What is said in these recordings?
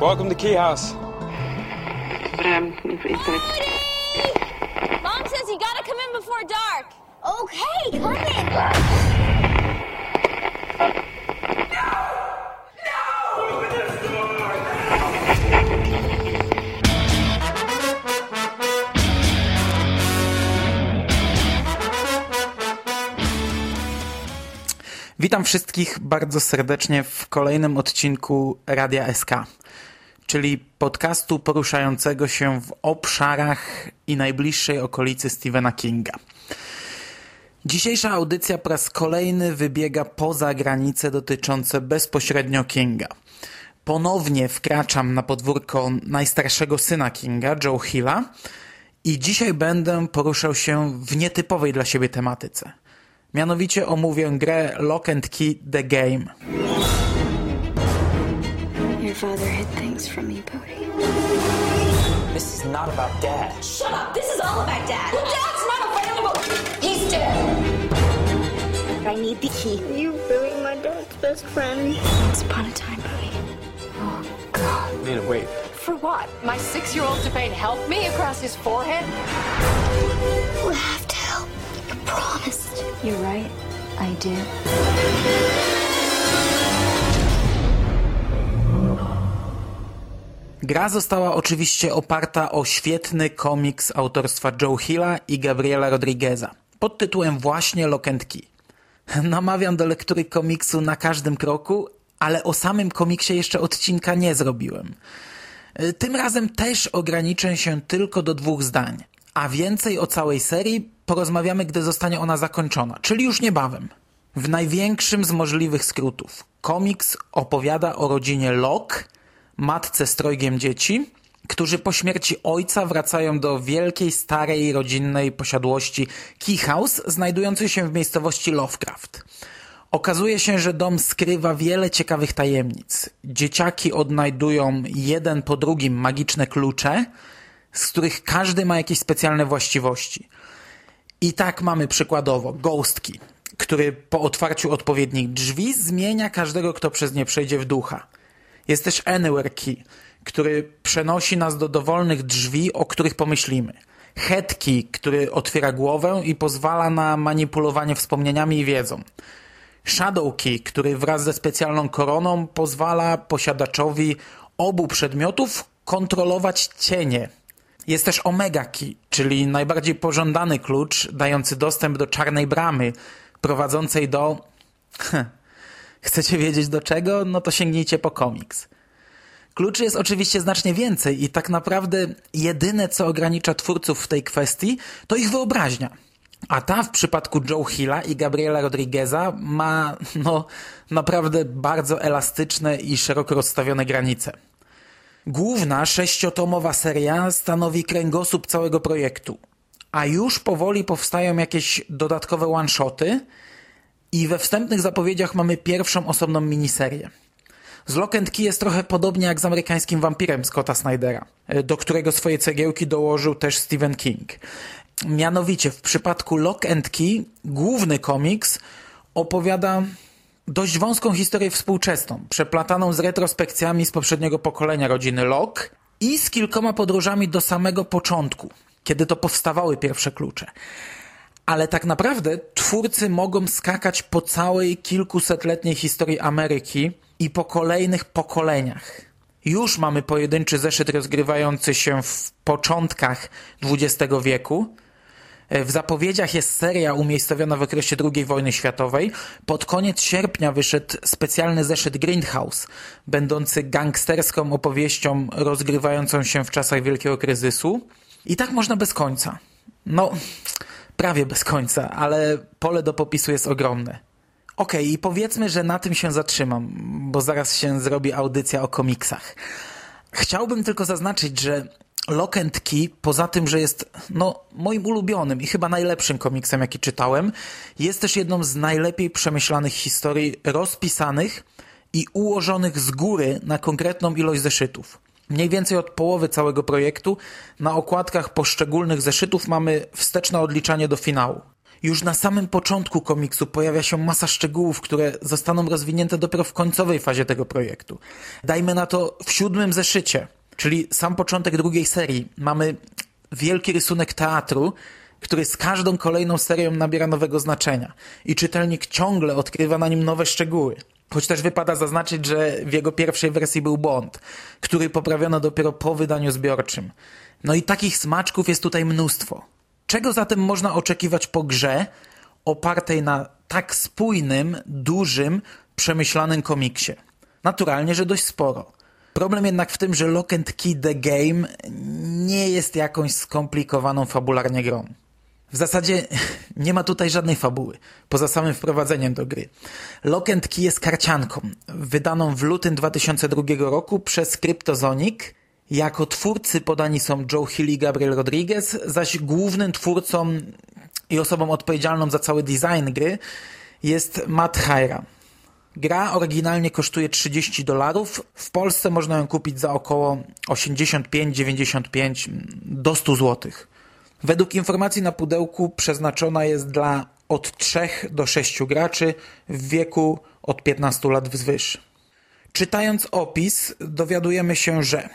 Welcome to Key House. But um, if, if I... Mom says you gotta come in before dark. Okay, come in. Witam wszystkich bardzo serdecznie w kolejnym odcinku Radia SK, czyli podcastu poruszającego się w obszarach i najbliższej okolicy Stephena Kinga. Dzisiejsza audycja po raz kolejny wybiega poza granice dotyczące bezpośrednio Kinga. Ponownie wkraczam na podwórko najstarszego syna Kinga, Joe Hilla, i dzisiaj będę poruszał się w nietypowej dla siebie tematyce. Mianowicie omówię grę Lock and Key The Game. Your father hid things from me, Bodhi. This is not about dad. Shut up. This is all about Dad. Well, Dad's not available. He's dead. I need the key. You really my dad's best friend. Once upon a time, Bodhi. Oh, God. Nina, wait. For what? My six year old Devane helped me across his forehead? You have to help. You promised. You're right. I did. Gra została oczywiście oparta o świetny komiks autorstwa Joe Hilla i Gabriela Rodrigueza pod tytułem właśnie Lock. Namawiam do lektury komiksu na każdym kroku, ale o samym komiksie jeszcze odcinka nie zrobiłem. Tym razem też ograniczę się tylko do dwóch zdań, a więcej o całej serii porozmawiamy, gdy zostanie ona zakończona, czyli już niebawem. W największym z możliwych skrótów. Komiks opowiada o rodzinie Locke, matce z trojgiem dzieci, którzy po śmierci ojca wracają do wielkiej, starej, rodzinnej posiadłości Key House, znajdującej się w miejscowości Lovecraft. Okazuje się, że dom skrywa wiele ciekawych tajemnic. Dzieciaki odnajdują jeden po drugim magiczne klucze, z których każdy ma jakieś specjalne właściwości. I tak mamy przykładowo Ghost Key, który po otwarciu odpowiednich drzwi zmienia każdego, kto przez nie przejdzie w ducha. Jest też Anywhere Key, który przenosi nas do dowolnych drzwi, o których pomyślimy. Head Key, który otwiera głowę i pozwala na manipulowanie wspomnieniami i wiedzą. Shadow Key, który wraz ze specjalną koroną pozwala posiadaczowi obu przedmiotów kontrolować cienie. Jest też Omega Key, czyli najbardziej pożądany klucz dający dostęp do czarnej bramy, prowadzącej do... Chcecie wiedzieć do czego? No to sięgnijcie po komiks. Kluczy jest oczywiście znacznie więcej i tak naprawdę jedyne, co ogranicza twórców w tej kwestii, to ich wyobraźnia. A ta w przypadku Joe Hilla i Gabriela Rodrigueza ma, no, naprawdę bardzo elastyczne i szeroko rozstawione granice. Główna sześciotomowa seria stanowi kręgosłup całego projektu, a już powoli powstają jakieś dodatkowe one-shoty i we wstępnych zapowiedziach mamy pierwszą osobną miniserię. Z Lock and Key jest trochę podobnie jak z amerykańskim wampirem Scotta Snydera, do którego swoje cegiełki dołożył też Stephen King. Mianowicie w przypadku Lock and Key główny komiks opowiada dość wąską historię współczesną, przeplataną z retrospekcjami z poprzedniego pokolenia rodziny Lock i z kilkoma podróżami do samego początku, kiedy to powstawały pierwsze klucze. Ale tak naprawdę twórcy mogą skakać po całej kilkusetletniej historii Ameryki i po kolejnych pokoleniach. Już mamy pojedynczy zeszyt rozgrywający się w początkach XX wieku. W zapowiedziach jest seria umiejscowiona w okresie II wojny światowej. Pod koniec sierpnia wyszedł specjalny zeszyt Grindhouse, będący gangsterską opowieścią rozgrywającą się w czasach wielkiego kryzysu. I tak można bez końca. No, prawie bez końca, ale pole do popisu jest ogromne. Okej, okay, i powiedzmy, że na tym się zatrzymam, bo zaraz się zrobi audycja o komiksach. Chciałbym tylko zaznaczyć, że Lock and Key, poza tym, że jest no, moim ulubionym i chyba najlepszym komiksem, jaki czytałem, jest też jedną z najlepiej przemyślanych historii rozpisanych i ułożonych z góry na konkretną ilość zeszytów. Mniej więcej od połowy całego projektu na okładkach poszczególnych zeszytów mamy wsteczne odliczanie do finału. Już na samym początku komiksu pojawia się masa szczegółów, które zostaną rozwinięte dopiero w końcowej fazie tego projektu. Dajmy na to w siódmym zeszycie, czyli sam początek drugiej serii. Mamy wielki rysunek teatru, który z każdą kolejną serią nabiera nowego znaczenia i czytelnik ciągle odkrywa na nim nowe szczegóły. Choć też wypada zaznaczyć, że w jego pierwszej wersji był błąd, który poprawiono dopiero po wydaniu zbiorczym. No i takich smaczków jest tutaj mnóstwo. Czego zatem można oczekiwać po grze opartej na tak spójnym, dużym, przemyślanym komiksie? Naturalnie, że dość sporo. Problem jednak w tym, że Lock and Key The Game nie jest jakąś skomplikowaną fabularnie grą. W zasadzie nie ma tutaj żadnej fabuły, poza samym wprowadzeniem do gry. Lock Key jest karcianką, wydaną w lutym 2002 roku przez Cryptozonic. Jako twórcy podani są Joe Hill i Gabriel Rodriguez, zaś głównym twórcą i osobą odpowiedzialną za cały design gry jest Matt Hyra. Gra oryginalnie kosztuje 30 dolarów. W Polsce można ją kupić za około 85-95 do 100 złotych. Według informacji na pudełku przeznaczona jest dla od 3 do 6 graczy w wieku od 15 lat wzwyż. Czytając opis dowiadujemy się, że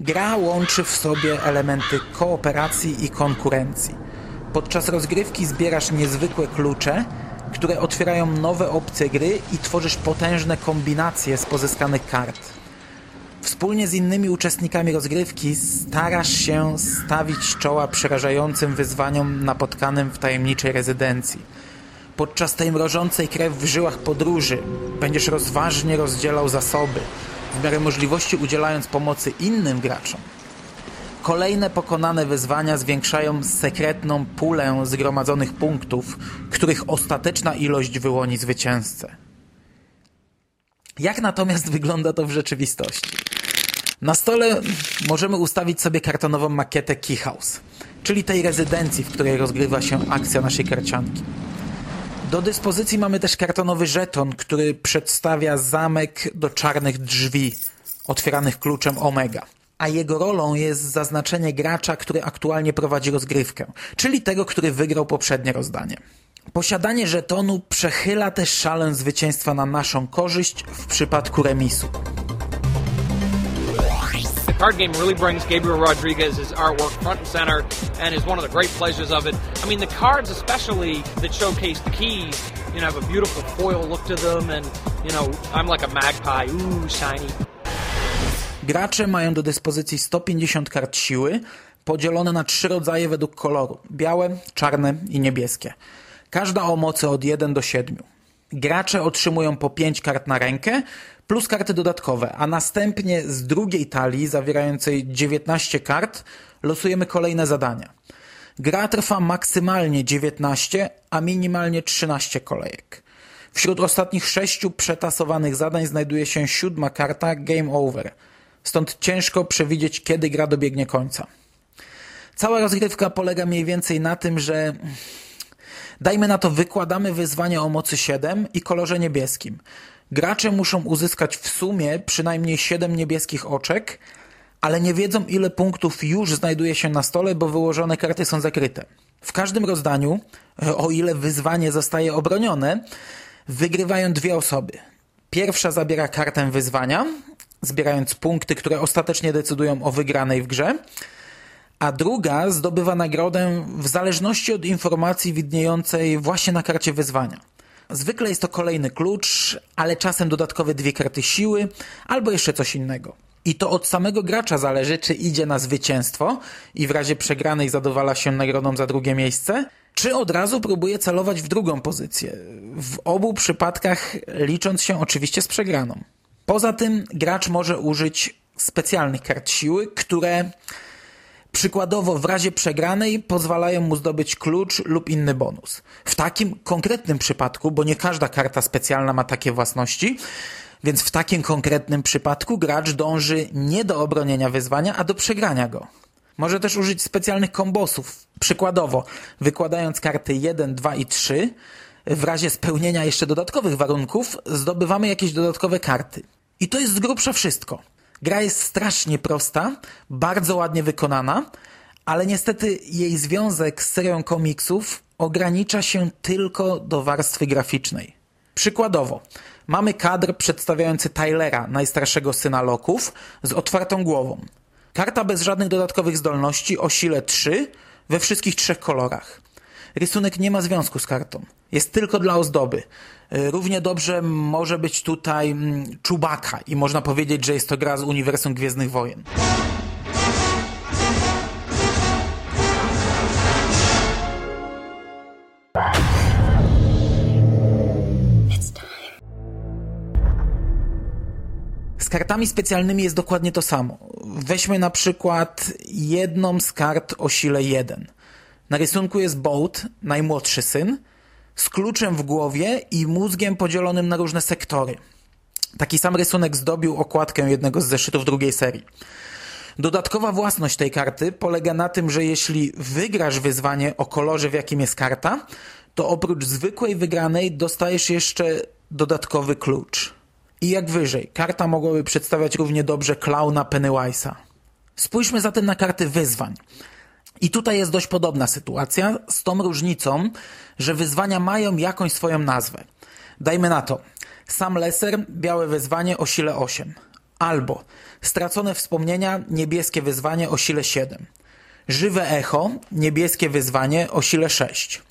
gra łączy w sobie elementy kooperacji i konkurencji. Podczas rozgrywki zbierasz niezwykłe klucze, które otwierają nowe opcje gry i tworzysz potężne kombinacje z pozyskanych kart. Wspólnie z innymi uczestnikami rozgrywki starasz się stawić czoła przerażającym wyzwaniom napotkanym w tajemniczej rezydencji. Podczas tej mrożącej krew w żyłach podróży będziesz rozważnie rozdzielał zasoby, w miarę możliwości udzielając pomocy innym graczom. Kolejne pokonane wyzwania zwiększają sekretną pulę zgromadzonych punktów, których ostateczna ilość wyłoni zwycięzcę. Jak natomiast wygląda to w rzeczywistości? Na stole możemy ustawić sobie kartonową makietę Key House, czyli tej rezydencji, w której rozgrywa się akcja naszej karcianki. Do dyspozycji mamy też kartonowy żeton, który przedstawia zamek do czarnych drzwi, otwieranych kluczem Omega. A jego rolą jest zaznaczenie gracza, który aktualnie prowadzi rozgrywkę, czyli tego, który wygrał poprzednie rozdanie. Posiadanie żetonu przechyla też szalę zwycięstwa na naszą korzyść w przypadku remisu. Card game really brings Gabriel Rodriguez's artwork front and center and is one of the great pleasures of it. I mean, the cards, especially that showcase the keys, you know, have a beautiful foil look to them, and you know, I'm like a magpie, ooh, shiny. Gracze mają do dyspozycji 150 kart siły, podzielone na trzy rodzaje według koloru: białe, czarne i niebieskie. Każda o mocy od 1 do 7. Gracze otrzymują po 5 kart na rękę, plus karty dodatkowe, a następnie z drugiej talii zawierającej 19 kart losujemy kolejne zadania. Gra trwa maksymalnie 19, a minimalnie 13 kolejek. Wśród ostatnich sześciu przetasowanych zadań znajduje się siódma karta Game Over. Stąd ciężko przewidzieć, kiedy gra dobiegnie końca. Cała rozgrywka polega mniej więcej na tym, że dajmy na to wykładamy wyzwanie o mocy 7 i kolorze niebieskim. Gracze muszą uzyskać w sumie przynajmniej 7 niebieskich oczek, ale nie wiedzą ile punktów już znajduje się na stole, bo wyłożone karty są zakryte. W każdym rozdaniu, e, o ile wyzwanie zostaje obronione, wygrywają dwie osoby. Pierwsza zabiera kartę wyzwania, zbierając punkty, które ostatecznie decydują o wygranej w grze, a druga zdobywa nagrodę w zależności od informacji widniejącej właśnie na karcie wyzwania. Zwykle jest to kolejny klucz, ale czasem dodatkowe dwie karty siły albo jeszcze coś innego. I to od samego gracza zależy, czy idzie na zwycięstwo i w razie przegranej zadowala się nagrodą za drugie miejsce, czy od razu próbuje celować w drugą pozycję. W obu przypadkach licząc się oczywiście z przegraną. Poza tym gracz może użyć specjalnych kart siły, które przykładowo w razie przegranej pozwalają mu zdobyć klucz lub inny bonus. W takim konkretnym przypadku, bo nie każda karta specjalna ma takie własności, więc w takim konkretnym przypadku gracz dąży nie do obronienia wyzwania, a do przegrania go. Może też użyć specjalnych kombosów. Przykładowo, wykładając karty 1, 2 i 3, w razie spełnienia jeszcze dodatkowych warunków, zdobywamy jakieś dodatkowe karty. I to jest z grubsza wszystko. Gra jest strasznie prosta, bardzo ładnie wykonana, ale niestety jej związek z serią komiksów ogranicza się tylko do warstwy graficznej. Przykładowo, mamy kadr przedstawiający Tylera, najstarszego syna Loków, z otwartą głową. Karta bez żadnych dodatkowych zdolności o sile 3 we wszystkich trzech kolorach. Rysunek nie ma związku z kartą. Jest tylko dla ozdoby. Y, równie dobrze może być tutaj mm, Czubaka i można powiedzieć, że jest to gra z uniwersum Gwiezdnych Wojen. Z kartami specjalnymi jest dokładnie to samo. Weźmy na przykład jedną z kart o sile 1. Na rysunku jest Bolt, najmłodszy syn, z kluczem w głowie i mózgiem podzielonym na różne sektory. Taki sam rysunek zdobił okładkę jednego z zeszytów drugiej serii. Dodatkowa własność tej karty polega na tym, że jeśli wygrasz wyzwanie o kolorze, w jakim jest karta, to oprócz zwykłej wygranej dostajesz jeszcze dodatkowy klucz. I jak wyżej, karta mogłaby przedstawiać równie dobrze klauna Pennywise'a. Spójrzmy zatem na karty wyzwań. I tutaj jest dość podobna sytuacja, z tą różnicą, że wyzwania mają jakąś swoją nazwę. Dajmy na to. Sam Lesser, białe wyzwanie o sile 8. Albo stracone wspomnienia, niebieskie wyzwanie o sile 7. Żywe echo, niebieskie wyzwanie o sile 6.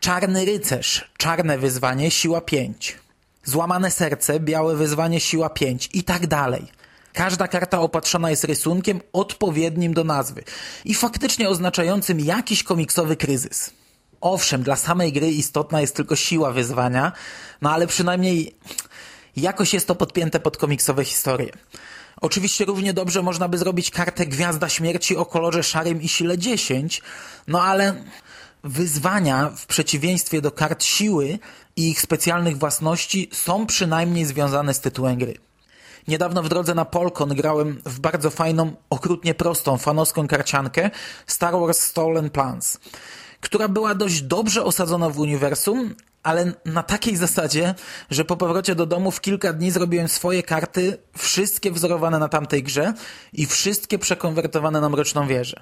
Czarny rycerz, czarne wyzwanie, siła 5. Złamane serce, białe wyzwanie, siła 5 i tak dalej. Każda karta opatrzona jest rysunkiem odpowiednim do nazwy i faktycznie oznaczającym jakiś komiksowy kryzys. Owszem, dla samej gry istotna jest tylko siła wyzwania, no ale przynajmniej jakoś jest to podpięte pod komiksowe historie. Oczywiście równie dobrze można by zrobić kartę Gwiazda Śmierci o kolorze szarym i sile 10, no ale wyzwania w przeciwieństwie do kart siły i ich specjalnych własności są przynajmniej związane z tytułem gry. Niedawno w drodze na Polkon grałem w bardzo fajną, okrutnie prostą, fanowską karciankę Star Wars Stolen Plans, która była dość dobrze osadzona w uniwersum, ale na takiej zasadzie, że po powrocie do domu w kilka dni zrobiłem swoje karty, wszystkie wzorowane na tamtej grze i wszystkie przekonwertowane na Mroczną Wieżę.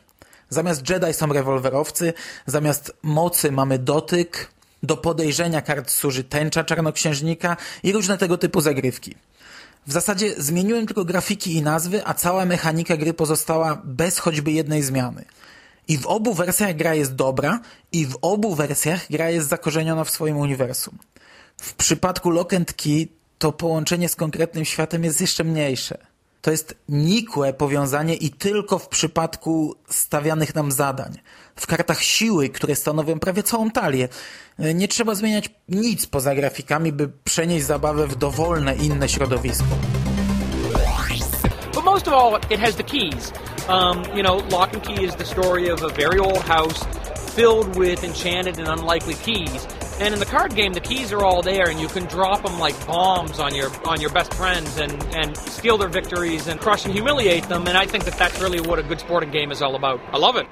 Zamiast Jedi są rewolwerowcy, zamiast mocy mamy dotyk, do podejrzenia kart służy tęcza czarnoksiężnika i różne tego typu zagrywki. W zasadzie zmieniłem tylko grafiki i nazwy, a cała mechanika gry pozostała bez choćby jednej zmiany. I w obu wersjach gra jest dobra, i w obu wersjach gra jest zakorzeniona w swoim uniwersum. W przypadku Lock and Key to połączenie z konkretnym światem jest jeszcze mniejsze. To jest nikłe powiązanie i tylko w przypadku stawianych nam zadań. W kartach siły, które stanowią prawie całą talię, nie trzeba zmieniać nic poza grafikami, by przenieść zabawę w dowolne inne środowisko. But most of all, it has the keys. Um, you know, Lock and Key is the story of a very old house filled with enchanted and unlikely keys. And in the card game, the keys are all there, and you can drop them like bombs on your on your best friends and and steal their victories and crush and humiliate them. And I think that that's really what a good sporting game is all about. I love it.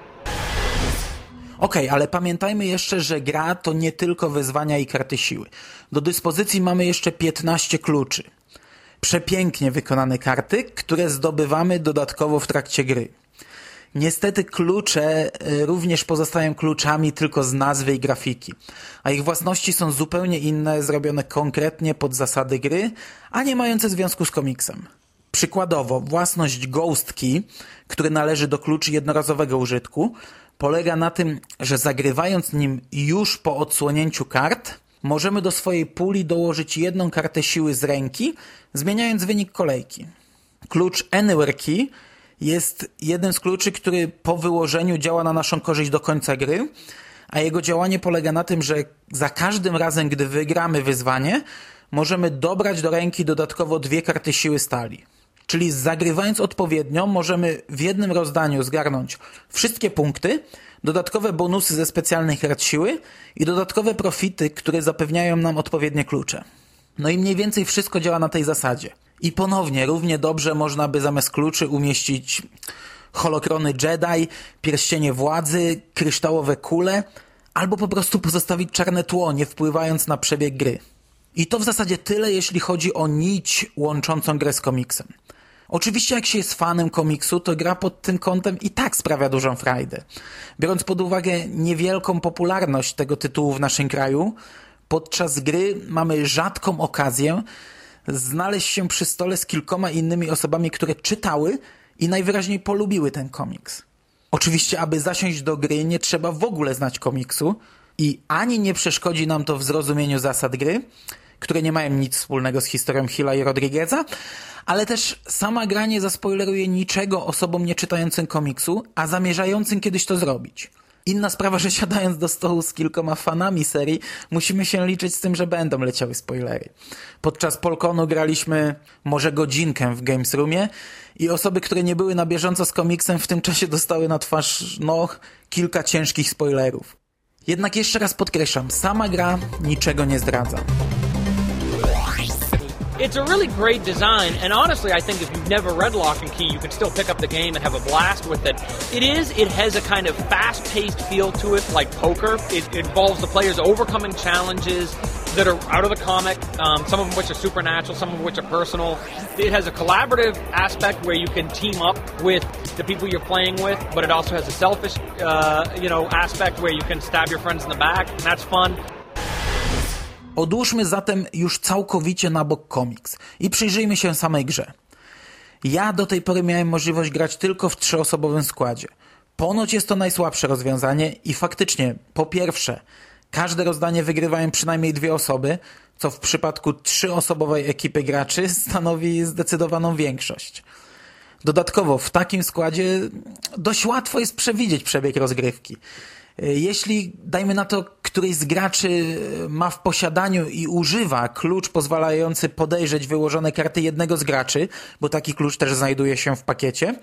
Okej, okay, ale pamiętajmy jeszcze, że gra to nie tylko wyzwania i karty siły. Do dyspozycji mamy jeszcze 15 kluczy. Przepięknie wykonane karty, które zdobywamy dodatkowo w trakcie gry. Niestety klucze y, również pozostają kluczami tylko z nazwy i grafiki, a ich własności są zupełnie inne, zrobione konkretnie pod zasady gry, a nie mające związku z komiksem. Przykładowo, własność Ghost Key, który należy do kluczy jednorazowego użytku, polega na tym, że zagrywając nim już po odsłonięciu kart, możemy do swojej puli dołożyć jedną kartę siły z ręki, zmieniając wynik kolejki. Klucz Anywhere Key jest jeden z kluczy, który po wyłożeniu działa na naszą korzyść do końca gry, a jego działanie polega na tym, że za każdym razem, gdy wygramy wyzwanie, możemy dobrać do ręki dodatkowo dwie karty siły stali. Czyli zagrywając odpowiednio, możemy w jednym rozdaniu zgarnąć wszystkie punkty, dodatkowe bonusy ze specjalnych kart siły i dodatkowe profity, które zapewniają nam odpowiednie klucze. No i mniej więcej wszystko działa na tej zasadzie. I ponownie, równie dobrze można by zamiast kluczy umieścić holokrony Jedi, pierścienie władzy, kryształowe kule, albo po prostu pozostawić czarne tło, nie wpływając na przebieg gry. I to w zasadzie tyle, jeśli chodzi o nić łączącą grę z komiksem. Oczywiście jak się jest fanem komiksu, to gra pod tym kątem i tak sprawia dużą frajdę. Biorąc pod uwagę niewielką popularność tego tytułu w naszym kraju, podczas gry mamy rzadką okazję znaleźć się przy stole z kilkoma innymi osobami, które czytały i najwyraźniej polubiły ten komiks. Oczywiście, aby zasiąść do gry, nie trzeba w ogóle znać komiksu i ani nie przeszkodzi nam to w zrozumieniu zasad gry, które nie mają nic wspólnego z historią Hilla i Rodrigueza, ale też sama gra nie zaspoileruje niczego osobom nieczytającym komiksu, a zamierzającym kiedyś to zrobić. Inna sprawa, że siadając do stołu z kilkoma fanami serii, musimy się liczyć z tym, że będą leciały spoilery. Podczas Polkonu graliśmy może godzinkę w Games Roomie i osoby, które nie były na bieżąco z komiksem w tym czasie dostały na twarz, no, kilka ciężkich spoilerów. Jednak jeszcze raz podkreślam, sama gra niczego nie zdradza. It's a really great design, and honestly, I think if you've never read Lock and Key, you can still pick up the game and have a blast with it. It is, it has a kind of fast paced feel to it, like poker. It, involves the players overcoming challenges that are out of the comic, um, some of which are supernatural, some of which are personal. It has a collaborative aspect where you can team up with the people you're playing with, but it also has a selfish, uh, you know, aspect where you can stab your friends in the back, and that's fun. Odłóżmy zatem już całkowicie na bok komiks i przyjrzyjmy się samej grze. Ja do tej pory miałem możliwość grać tylko w trzyosobowym składzie. Ponoć jest to najsłabsze rozwiązanie i faktycznie, po pierwsze, każde rozdanie wygrywają przynajmniej dwie osoby, co w przypadku trzyosobowej ekipy graczy stanowi zdecydowaną większość. Dodatkowo w takim składzie dość łatwo jest przewidzieć przebieg rozgrywki. Jeśli, dajmy na to, któryś z graczy ma w posiadaniu i używa klucz pozwalający podejrzeć wyłożone karty jednego z graczy, bo taki klucz też znajduje się w pakiecie,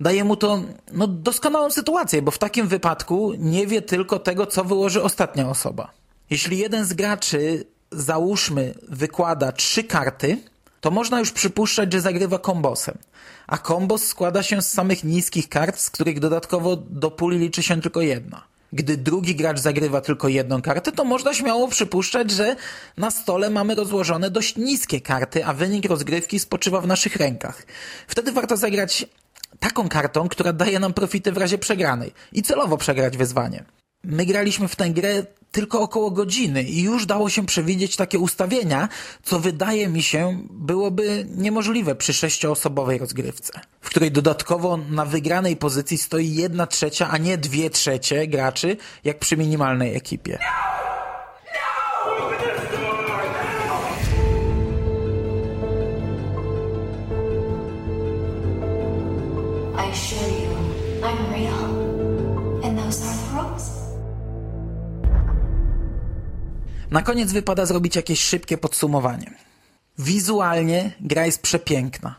daje mu to no, doskonałą sytuację, bo w takim wypadku nie wie tylko tego, co wyłoży ostatnia osoba. Jeśli jeden z graczy, załóżmy, wykłada trzy karty, to można już przypuszczać, że zagrywa kombosem. A kombos składa się z samych niskich kart, z których dodatkowo do puli liczy się tylko jedna. Gdy drugi gracz zagrywa tylko jedną kartę, to można śmiało przypuszczać, że na stole mamy rozłożone dość niskie karty, a wynik rozgrywki spoczywa w naszych rękach. Wtedy warto zagrać taką kartą, która daje nam profity w razie przegranej i celowo przegrać wyzwanie. My graliśmy w tę grę tylko około godziny i już dało się przewidzieć takie ustawienia, co wydaje mi się byłoby niemożliwe przy sześcioosobowej rozgrywce, w której dodatkowo na wygranej pozycji stoi jedna trzecia, a nie dwie trzecie graczy, jak przy minimalnej ekipie. Na koniec wypada zrobić jakieś szybkie podsumowanie. Wizualnie gra jest przepiękna,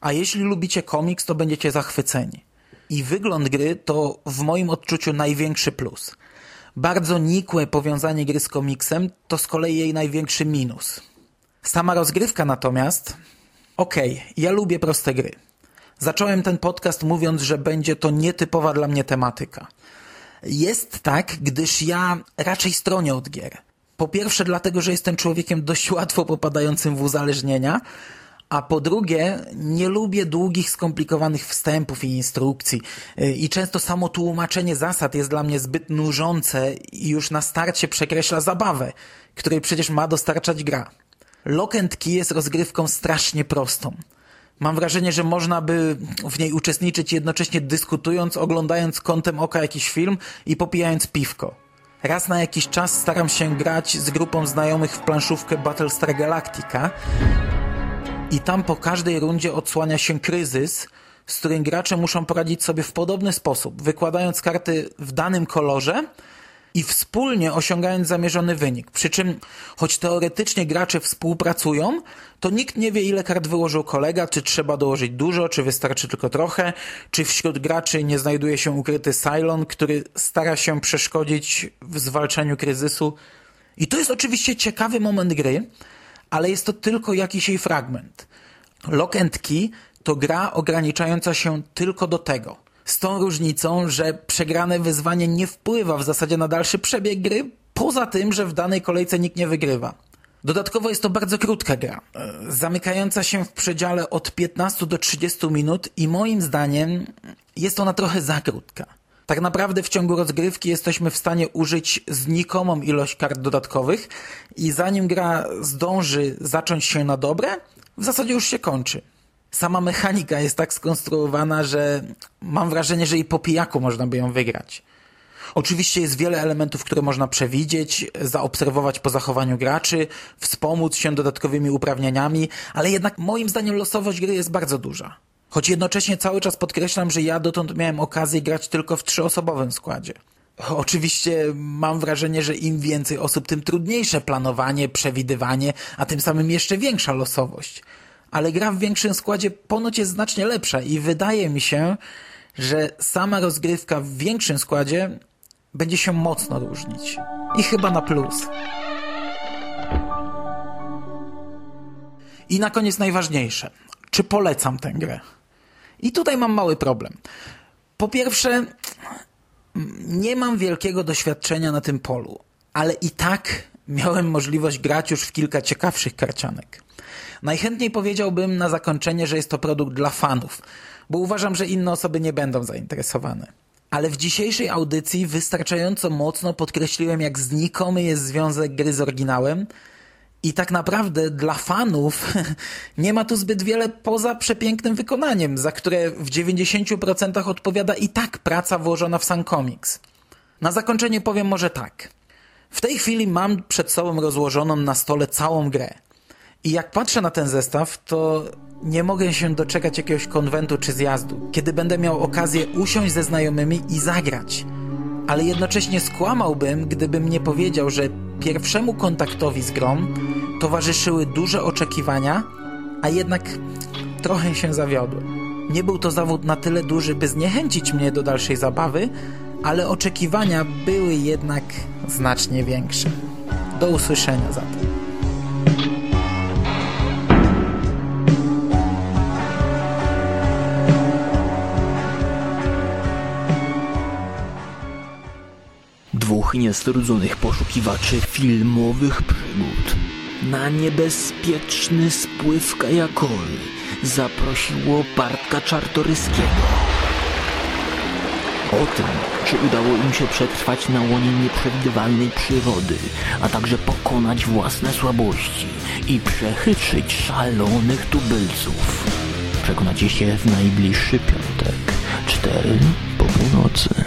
a jeśli lubicie komiks, to będziecie zachwyceni. I wygląd gry to w moim odczuciu największy plus. Bardzo nikłe powiązanie gry z komiksem to z kolei jej największy minus. Sama rozgrywka natomiast... Okej, okay, ja lubię proste gry. Zacząłem ten podcast mówiąc, że będzie to nietypowa dla mnie tematyka. Jest tak, gdyż ja raczej stronię od gier. Po pierwsze dlatego, że jestem człowiekiem dość łatwo popadającym w uzależnienia, a po drugie nie lubię długich, skomplikowanych wstępów i instrukcji i często samo tłumaczenie zasad jest dla mnie zbyt nużące i już na starcie przekreśla zabawę, której przecież ma dostarczać gra. Lock and Key jest rozgrywką strasznie prostą. Mam wrażenie, że można by w niej uczestniczyć jednocześnie dyskutując, oglądając kątem oka jakiś film i popijając piwko. Raz na jakiś czas staram się grać z grupą znajomych w planszówkę Battlestar Galactica i tam po każdej rundzie odsłania się kryzys, z którym gracze muszą poradzić sobie w podobny sposób, wykładając karty w danym kolorze i wspólnie osiągając zamierzony wynik. Przy czym, choć teoretycznie gracze współpracują, to nikt nie wie, ile kart wyłożył kolega, czy trzeba dołożyć dużo, czy wystarczy tylko trochę, czy wśród graczy nie znajduje się ukryty Cylon, który stara się przeszkodzić w zwalczaniu kryzysu. I to jest oczywiście ciekawy moment gry, ale jest to tylko jakiś jej fragment. Lock and Key to gra ograniczająca się tylko do tego. Z tą różnicą, że przegrane wyzwanie nie wpływa w zasadzie na dalszy przebieg gry, poza tym, że w danej kolejce nikt nie wygrywa. Dodatkowo jest to bardzo krótka gra, e, zamykająca się w przedziale od 15 do 30 minut i moim zdaniem jest ona trochę za krótka. Tak naprawdę w ciągu rozgrywki jesteśmy w stanie użyć znikomą ilość kart dodatkowych i zanim gra zdąży zacząć się na dobre, w zasadzie już się kończy. Sama mechanika jest tak skonstruowana, że mam wrażenie, że i po pijaku można by ją wygrać. Oczywiście jest wiele elementów, które można przewidzieć, zaobserwować po zachowaniu graczy, wspomóc się dodatkowymi uprawnieniami, ale jednak moim zdaniem losowość gry jest bardzo duża. Choć jednocześnie cały czas podkreślam, że ja dotąd miałem okazję grać tylko w trzyosobowym składzie. Oczywiście mam wrażenie, że im więcej osób, tym trudniejsze planowanie, przewidywanie, a tym samym jeszcze większa losowość. Ale gra w większym składzie ponoć jest znacznie lepsza i wydaje mi się, że sama rozgrywka w większym składzie będzie się mocno różnić. I chyba na plus. I na koniec najważniejsze. Czy polecam tę grę? I tutaj mam mały problem. Po pierwsze, nie mam wielkiego doświadczenia na tym polu, ale i tak miałem możliwość grać już w kilka ciekawszych karcianek. Najchętniej powiedziałbym na zakończenie, że jest to produkt dla fanów, bo uważam, że inne osoby nie będą zainteresowane. Ale w dzisiejszej audycji wystarczająco mocno podkreśliłem, jak znikomy jest związek gry z oryginałem, i tak naprawdę dla fanów nie ma tu zbyt wiele poza przepięknym wykonaniem, za które w 90% odpowiada i tak praca włożona w sam komiks. Na zakończenie powiem może tak. W tej chwili mam przed sobą rozłożoną na stole całą grę. I jak patrzę na ten zestaw, to nie mogę się doczekać jakiegoś konwentu czy zjazdu, kiedy będę miał okazję usiąść ze znajomymi i zagrać. Ale jednocześnie skłamałbym, gdybym nie powiedział, że pierwszemu kontaktowi z grą towarzyszyły duże oczekiwania, a jednak trochę się zawiodłem. Nie był to zawód na tyle duży, by zniechęcić mnie do dalszej zabawy, ale oczekiwania były jednak znacznie większe. Do usłyszenia zatem. Dwóch niestrudzonych poszukiwaczy filmowych przygód na niebezpieczny spływ kajakowy zaprosiło Bartka Czartoryskiego. O tym, czy udało im się przetrwać na łonie nieprzewidywalnej przyrody, a także pokonać własne słabości i przechytrzyć szalonych tubylców. Przekonacie się w najbliższy piątek, cztery po północy.